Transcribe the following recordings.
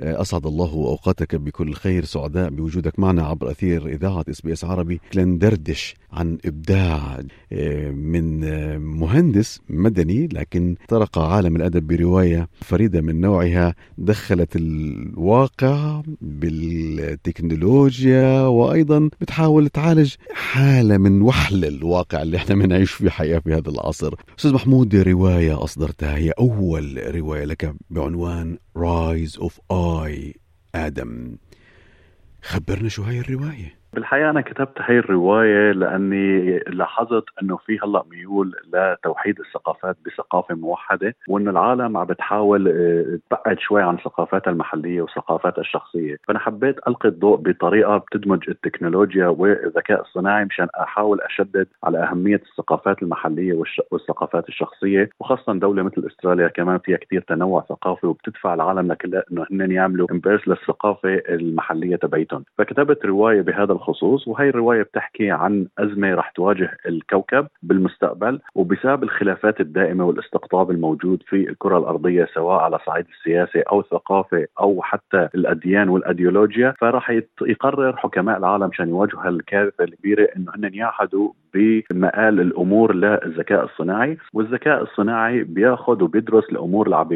أسعد الله أوقاتك بكل خير. سعداء بوجودك معنا عبر أثير إذاعة إس بي إس عربي. لندردش عن إبداع آه، من آه، مهندس مدني لكن طرق عالم الأدب برواية فريدة من نوعها. دخلت الواقع بالتكنولوجيا وأيضا بتحاول تعالج حالة من وحل الواقع اللي إحنا بنعيش في حياة في هذا العصر. أستاذ محمود رواية أصدرتها هي أول رواية لك بعنوان Rise of A آدم خبرنا شو هاي الرواية؟ بالحقيقة أنا كتبت هاي الرواية لأني لاحظت أنه في هلأ ميول لتوحيد الثقافات بثقافة موحدة وأنه العالم عم بتحاول آه، تبعد شوي عن ثقافاتها المحلية وثقافاتها الشخصية. فأنا حبيت ألقي الضوء بطريقة بتدمج التكنولوجيا والذكاء الصناعي مشان أحاول أشدد على أهمية الثقافات المحلية والثقافات الشخصية. وخاصة دولة مثل أستراليا كمان فيها كتير تنوع ثقافي وبتدفع العالم لكلها أنه هن يعملوا امبرس للثقافة المحلية تبعيتهم. فكتبت رواية بهذا الخصوص وهي الرواية بتحكي عن أزمة رح تواجه الكوكب بالمستقبل وبسبب الخلافات الدائمة والاستقطاب الموجود في الكرة الأرضية سواء على صعيد السياسة أو الثقافة أو حتى الأديان والأيديولوجيا فراح يقرر حكماء العالم عشان يواجهوا هالكارثة الكبيرة إنه هن يعهدوا بمآل الأمور للذكاء الصناعي والذكاء الصناعي بياخذ وبيدرس الأمور اللي عم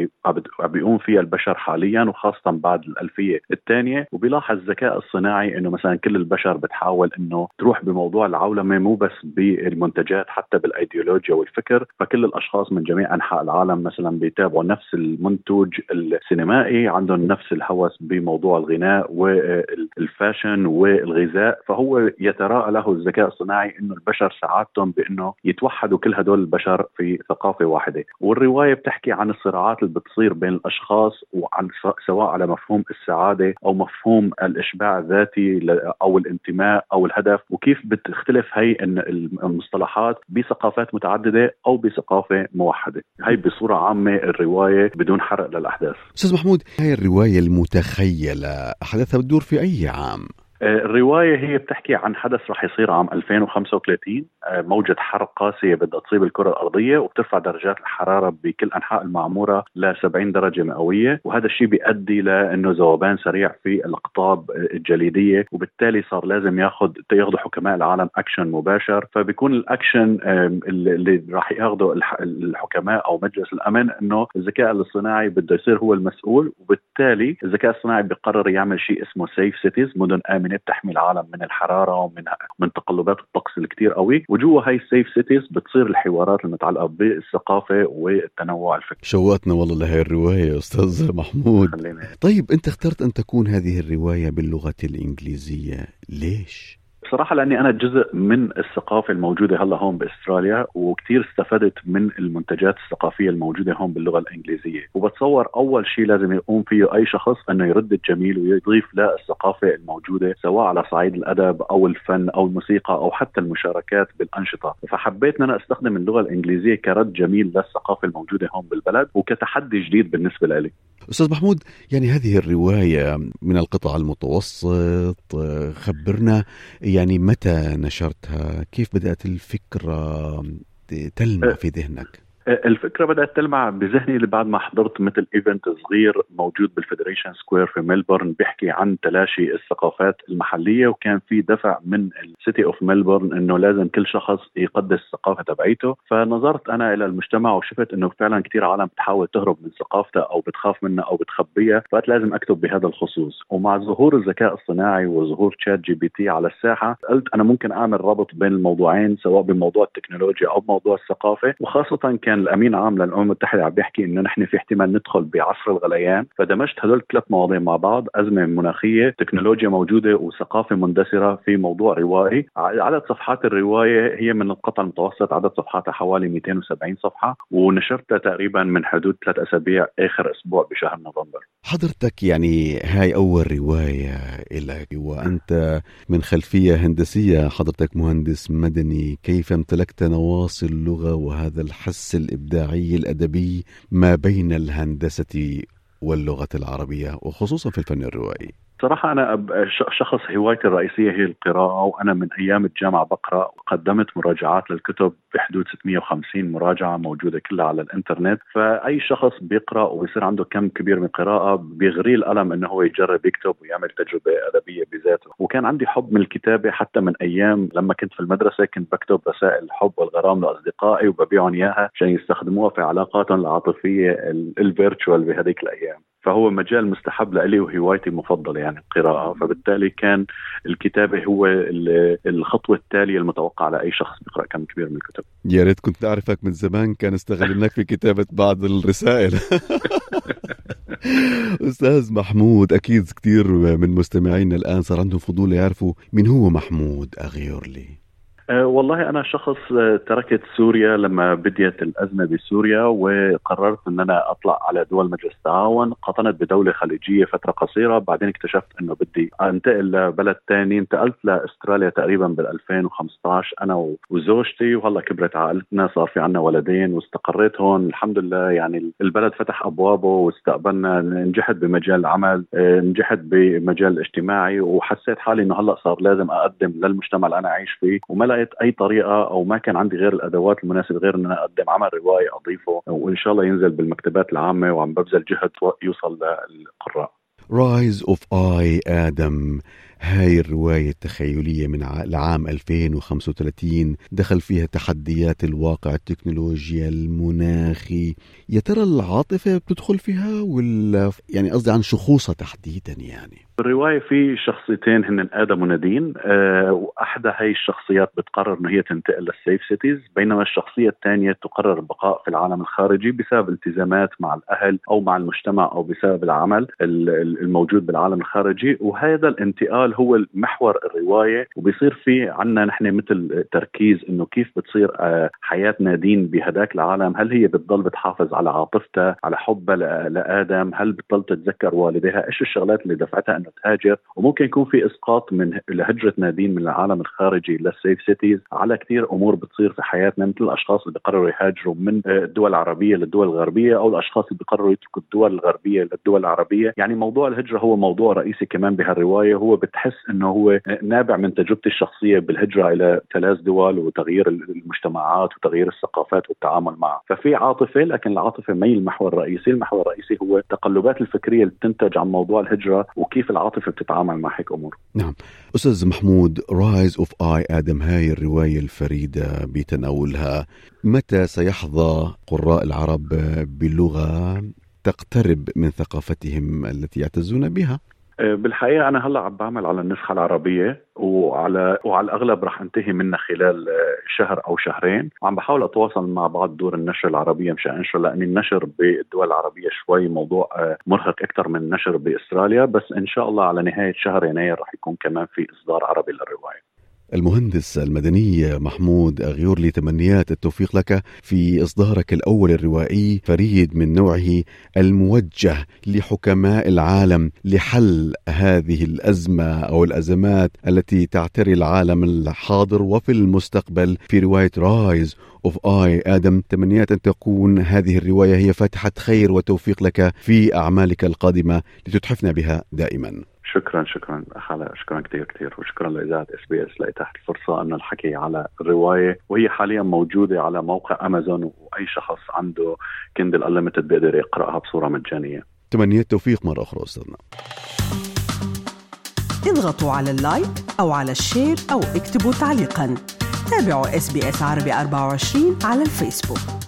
بيقوم فيها البشر حاليا وخاصه بعد الألفية الثانية. وبيلاحظ الذكاء الصناعي إنه مثلا كل البشر بتحاول إنه تروح بموضوع العولمة مو بس بالمنتجات حتى بالأيديولوجيا والفكر. فكل الأشخاص من جميع أنحاء العالم مثلا بيتابعوا نفس المنتج السينمائي عندهم نفس الهوس بموضوع الغناء والفاشن والغذاء. فهو يتراءى له الذكاء الصناعي إنه البشر سعادتهم بإنه يتوحدوا كل هدول البشر في ثقافة واحدة. والرواية بتحكي عن الصراعات اللي بتصير بين الأشخاص وعن سواء على مفهوم السعادة أو مفهوم الإشباع الذاتي أو الانتماء أو الهدف وكيف بتختلف هي المصطلحات بثقافات متعددة أو بثقافة موحدة. هي بصورة عامة الرواية بدون حرق للأحداث. أستاذ محمود هاي الرواية المتخيلة احداثها بتدور في أي عام؟ الرواية هي بتحكي عن حدث رح يصير عام 2035 آه، موجة حر قاسية بدها تصيب الكرة الأرضية وبترفع درجات الحرارة بكل أنحاء المعمورة ل 70 درجة مئوية. وهذا الشيء بيؤدي لأنه ذوبان سريع في الأقطاب الجليدية. وبالتالي صار لازم ياخذ ياخذوا حكماء العالم أكشن مباشر. فبيكون الأكشن اللي راح ياخذه الحكماء أو مجلس الأمن أنه الذكاء الاصطناعي بده يصير هو المسؤول. وبالتالي الذكاء الاصطناعي بيقرر يعمل شيء اسمه safe cities مدن آمنة. بتحمي العالم من الحرارة ومن من تقلبات الطقس الكتير قوي. وجوا هاي ال safe cities بتصير الحوارات المتعلقة بالثقافة والتنوع الفكري. شوقتنا والله لهي الرواية أستاذ محمود. طيب أنت اخترت أن تكون هذه الرواية باللغة الإنجليزية. ليش؟ بصراحة لأني أنا جزء من الثقافة الموجودة هلأ هون بأستراليا وكثير استفدت من المنتجات الثقافية الموجودة هون باللغة الإنجليزية. وبتصور أول شيء لازم يقوم فيه أي شخص أنه يرد الجميل ويضيف للثقافة الموجودة سواء على صعيد الأدب أو الفن أو الموسيقى أو حتى المشاركات بالأنشطة. فحبيت أن أنا أستخدم اللغة الإنجليزية كرد جميل للثقافة الموجودة هون بالبلد وكتحدي جديد بالنسبة لي أستاذ محمود يعني هذه الرواية من القطاع المتوسط خبرنا يعني متى نشرتها؟ كيف بدأت الفكرة تلمع في ذهنك؟ الفكرة بدأت تلمع بذهني بعد ما حضرت مثل event صغير موجود بال Federation Square في ملبورن بيحكي عن تلاشي الثقافات المحلية وكان في دفع من ال City of ملبورن إنه لازم كل شخص يقدس الثقافة تبعيته. فنظرت أنا إلى المجتمع وشفت إنه فعلا كثير عالم بتحاول تهرب من ثقافته أو بتخاف منها أو بتخبيها فقلت لازم أكتب بهذا الخصوص. ومع ظهور الذكاء الصناعي وظهور ChatGPT على الساحة قلت أنا ممكن أعمل ربط بين الموضوعين سواء بموضوع التكنولوجيا أو بموضوع الثقافة وخاصة كان كان الأمين العام للأمم المتحدة عم بيحكي إنه نحن في احتمال ندخل بعصر الغليان. فدمجت هدول الثلاث مواضيع مع بعض أزمة مناخية تكنولوجيا موجودة وثقافة مندثره في موضوع روائي. عدد صفحات الرواية هي من القطع المتوسط عدد صفحاتها حوالي 270 صفحة. ونشرتها تقريبا من حدود ثلاث أسابيع آخر أسبوع بشهر نوفمبر. حضرتك يعني هاي أول رواية لك وأنت من خلفية هندسية حضرتك مهندس مدني كيف امتلكت نواصي اللغة وهذا الحس الإبداعي الأدبي ما بين الهندسة واللغة العربية وخصوصا في الفن الروائي. صراحة أنا شخص هوايتي الرئيسية هي القراءة وأنا من أيام الجامعة بقرأ وقدمت مراجعات للكتب بحدود 650 مراجعة موجودة كلها على الإنترنت. فأي شخص بيقرأ ويصير عنده كم كبير من القراءة بيغريه الألم إنه هو يجرب يكتب ويعمل تجربة أدبية بذاته. وكان عندي حب من الكتابة حتى من أيام لما كنت في المدرسة كنت بكتب رسائل الحب والغرام لأصدقائي وببيعهم إياها عشان يستخدموها في علاقاتهم العاطفية ال virtual بهذيك الأيام. فهو مجال مستحب لي وهوايتي المفضلة يعني القراءة. فبالتالي كان الكتابة هو الخطوة التالية المتوقعة لأي شخص بيقرأ كم كبير من الكتب. يا ريت كنت أعرفك من زمان كان استغلناك في كتابة بعض الرسائل. أستاذ محمود أكيد كثير من مستمعينا الآن صار عندهم فضول يعرفوا مين هو محمود أغيورلي. أه والله أنا شخص أه، تركت سوريا لما بديت الأزمة بسوريا وقررت إن أنا أطلع على دول مجلس التعاون. قطنت بدولة خليجية فترة قصيرة. بعدين اكتشفت إنه بدي أنتقل لبلد ثاني انتقلت لأستراليا تقريبا بال 2015 أنا وزوجتي. وهلأ كبرت عائلتنا صار في عنا ولدين واستقريت هون. الحمد لله يعني البلد فتح أبوابه واستقبلنا. نجحت بمجال العمل أه، نجحت بمجال الاجتماعي وحسيت حالي إنه هلأ صار لازم أقدم للمجتمع اللي أنا عايش فيه. وما لقيت أي طريقة أو ما كان عندي غير الأدوات المناسبة غير إن أنا أقدم عمل روائي أضيفه وإن شاء الله ينزل بالمكتبات العامة وعم ببذل جهد يوصل للقراء. Rise of A آدم هاي الرواية التخيلية من العام 2035 دخل فيها تحديات الواقع التكنولوجيا المناخي. يا ترى العاطفة بتدخل فيها ولا يعني قصدي عن شخوصها تحديدا يعني؟ بالروايه في شخصيتين هن آدم ونادين أه وأحدى هي الشخصيات بتقرر إنه هي تنتقل للسيف سيتيز بينما الشخصية الثانية تقرر البقاء في العالم الخارجي بسبب التزامات مع الأهل أو مع المجتمع أو بسبب العمل الموجود بالعالم الخارجي. وهذا الانتقال هو محور الرواية وبيصير في عنا نحن مثل تركيز إنه كيف بتصير أه حياه نادين بهداك العالم؟ هل هي بتضل بتحافظ على عاطفتها على حبها لآدم؟ هل بتضل تتذكر والديها؟ إيش الشغلات اللي دفعتها إنه تهاجر؟ وممكن يكون في إسقاط من لهجره نادين من العالم الخارجي للسيف سيتيز على كثير أمور بتصير في حياتنا مثل الأشخاص اللي بيقرروا يهاجروا من الدول العربية للدول الغربية أو الأشخاص اللي بيقرروا يتركوا الدول الغربية للدول العربية. يعني موضوع الهجرة هو موضوع رئيسي كمان بهالرواية هو بتحس إنه هو نابع من تجربتي الشخصية بالهجرة إلى ثلاث دول وتغيير المجتمعات وتغيير الثقافات والتعامل معها. ففي عاطفة لكن العاطفة ما هي المحور الرئيسي. المحور الرئيسي هو التقلبات الفكرية اللي بتنتج عن موضوع الهجرة وكيف العاطفة بتتعامل مع هيك أمور. نعم. أستاذ محمود Rise of A آدم هاي الرواية الفريدة بتناولها. متى سيحظى قراء العرب بلغة تقترب من ثقافتهم التي يعتزون بها؟ بالحقيقة أنا هلأ عم بعمل على النسخة العربية وعلى وعلى الأغلب رح انتهي منها خلال آه، شهر أو شهرين. وعم بحاول أتواصل مع بعض دور النشر العربية مشان أنشر لأن النشر بالدول العربية شوي موضوع آه، مرهق أكثر من النشر بأستراليا. بس إن شاء الله على نهاية شهر يناير رح يكون كمان في إصدار عربي للرواية. المهندس المدني محمود أغيورلي تمنيات التوفيق لك في إصدارك الأول الروائي فريد من نوعه الموجه لحكماء العالم لحل هذه الأزمة أو الأزمات التي تعتري العالم الحاضر وفي المستقبل. في رواية Rise of AI Adam تمنيات أن تكون هذه الرواية هي فاتحه خير وتوفيق لك في أعمالك القادمة لتتحفنا بها دائما. شكرا شكرا حلا شكرا كثير كثير وشكرا لإذاعة إس بي إس لاتاحت الفرصة انه الحكي على الرواية وهي حاليا موجودة على موقع أمازون وأي شخص عنده Kindle Unlimited بيقدر يقرأها بصورة مجانية. تمنيات التوفيق مرة أخرى أستاذنا. اضغطوا على اللايك أو على الشير أو اكتبوا تعليقا. تابعوا إس بي إس عربي 24 على الفيسبوك.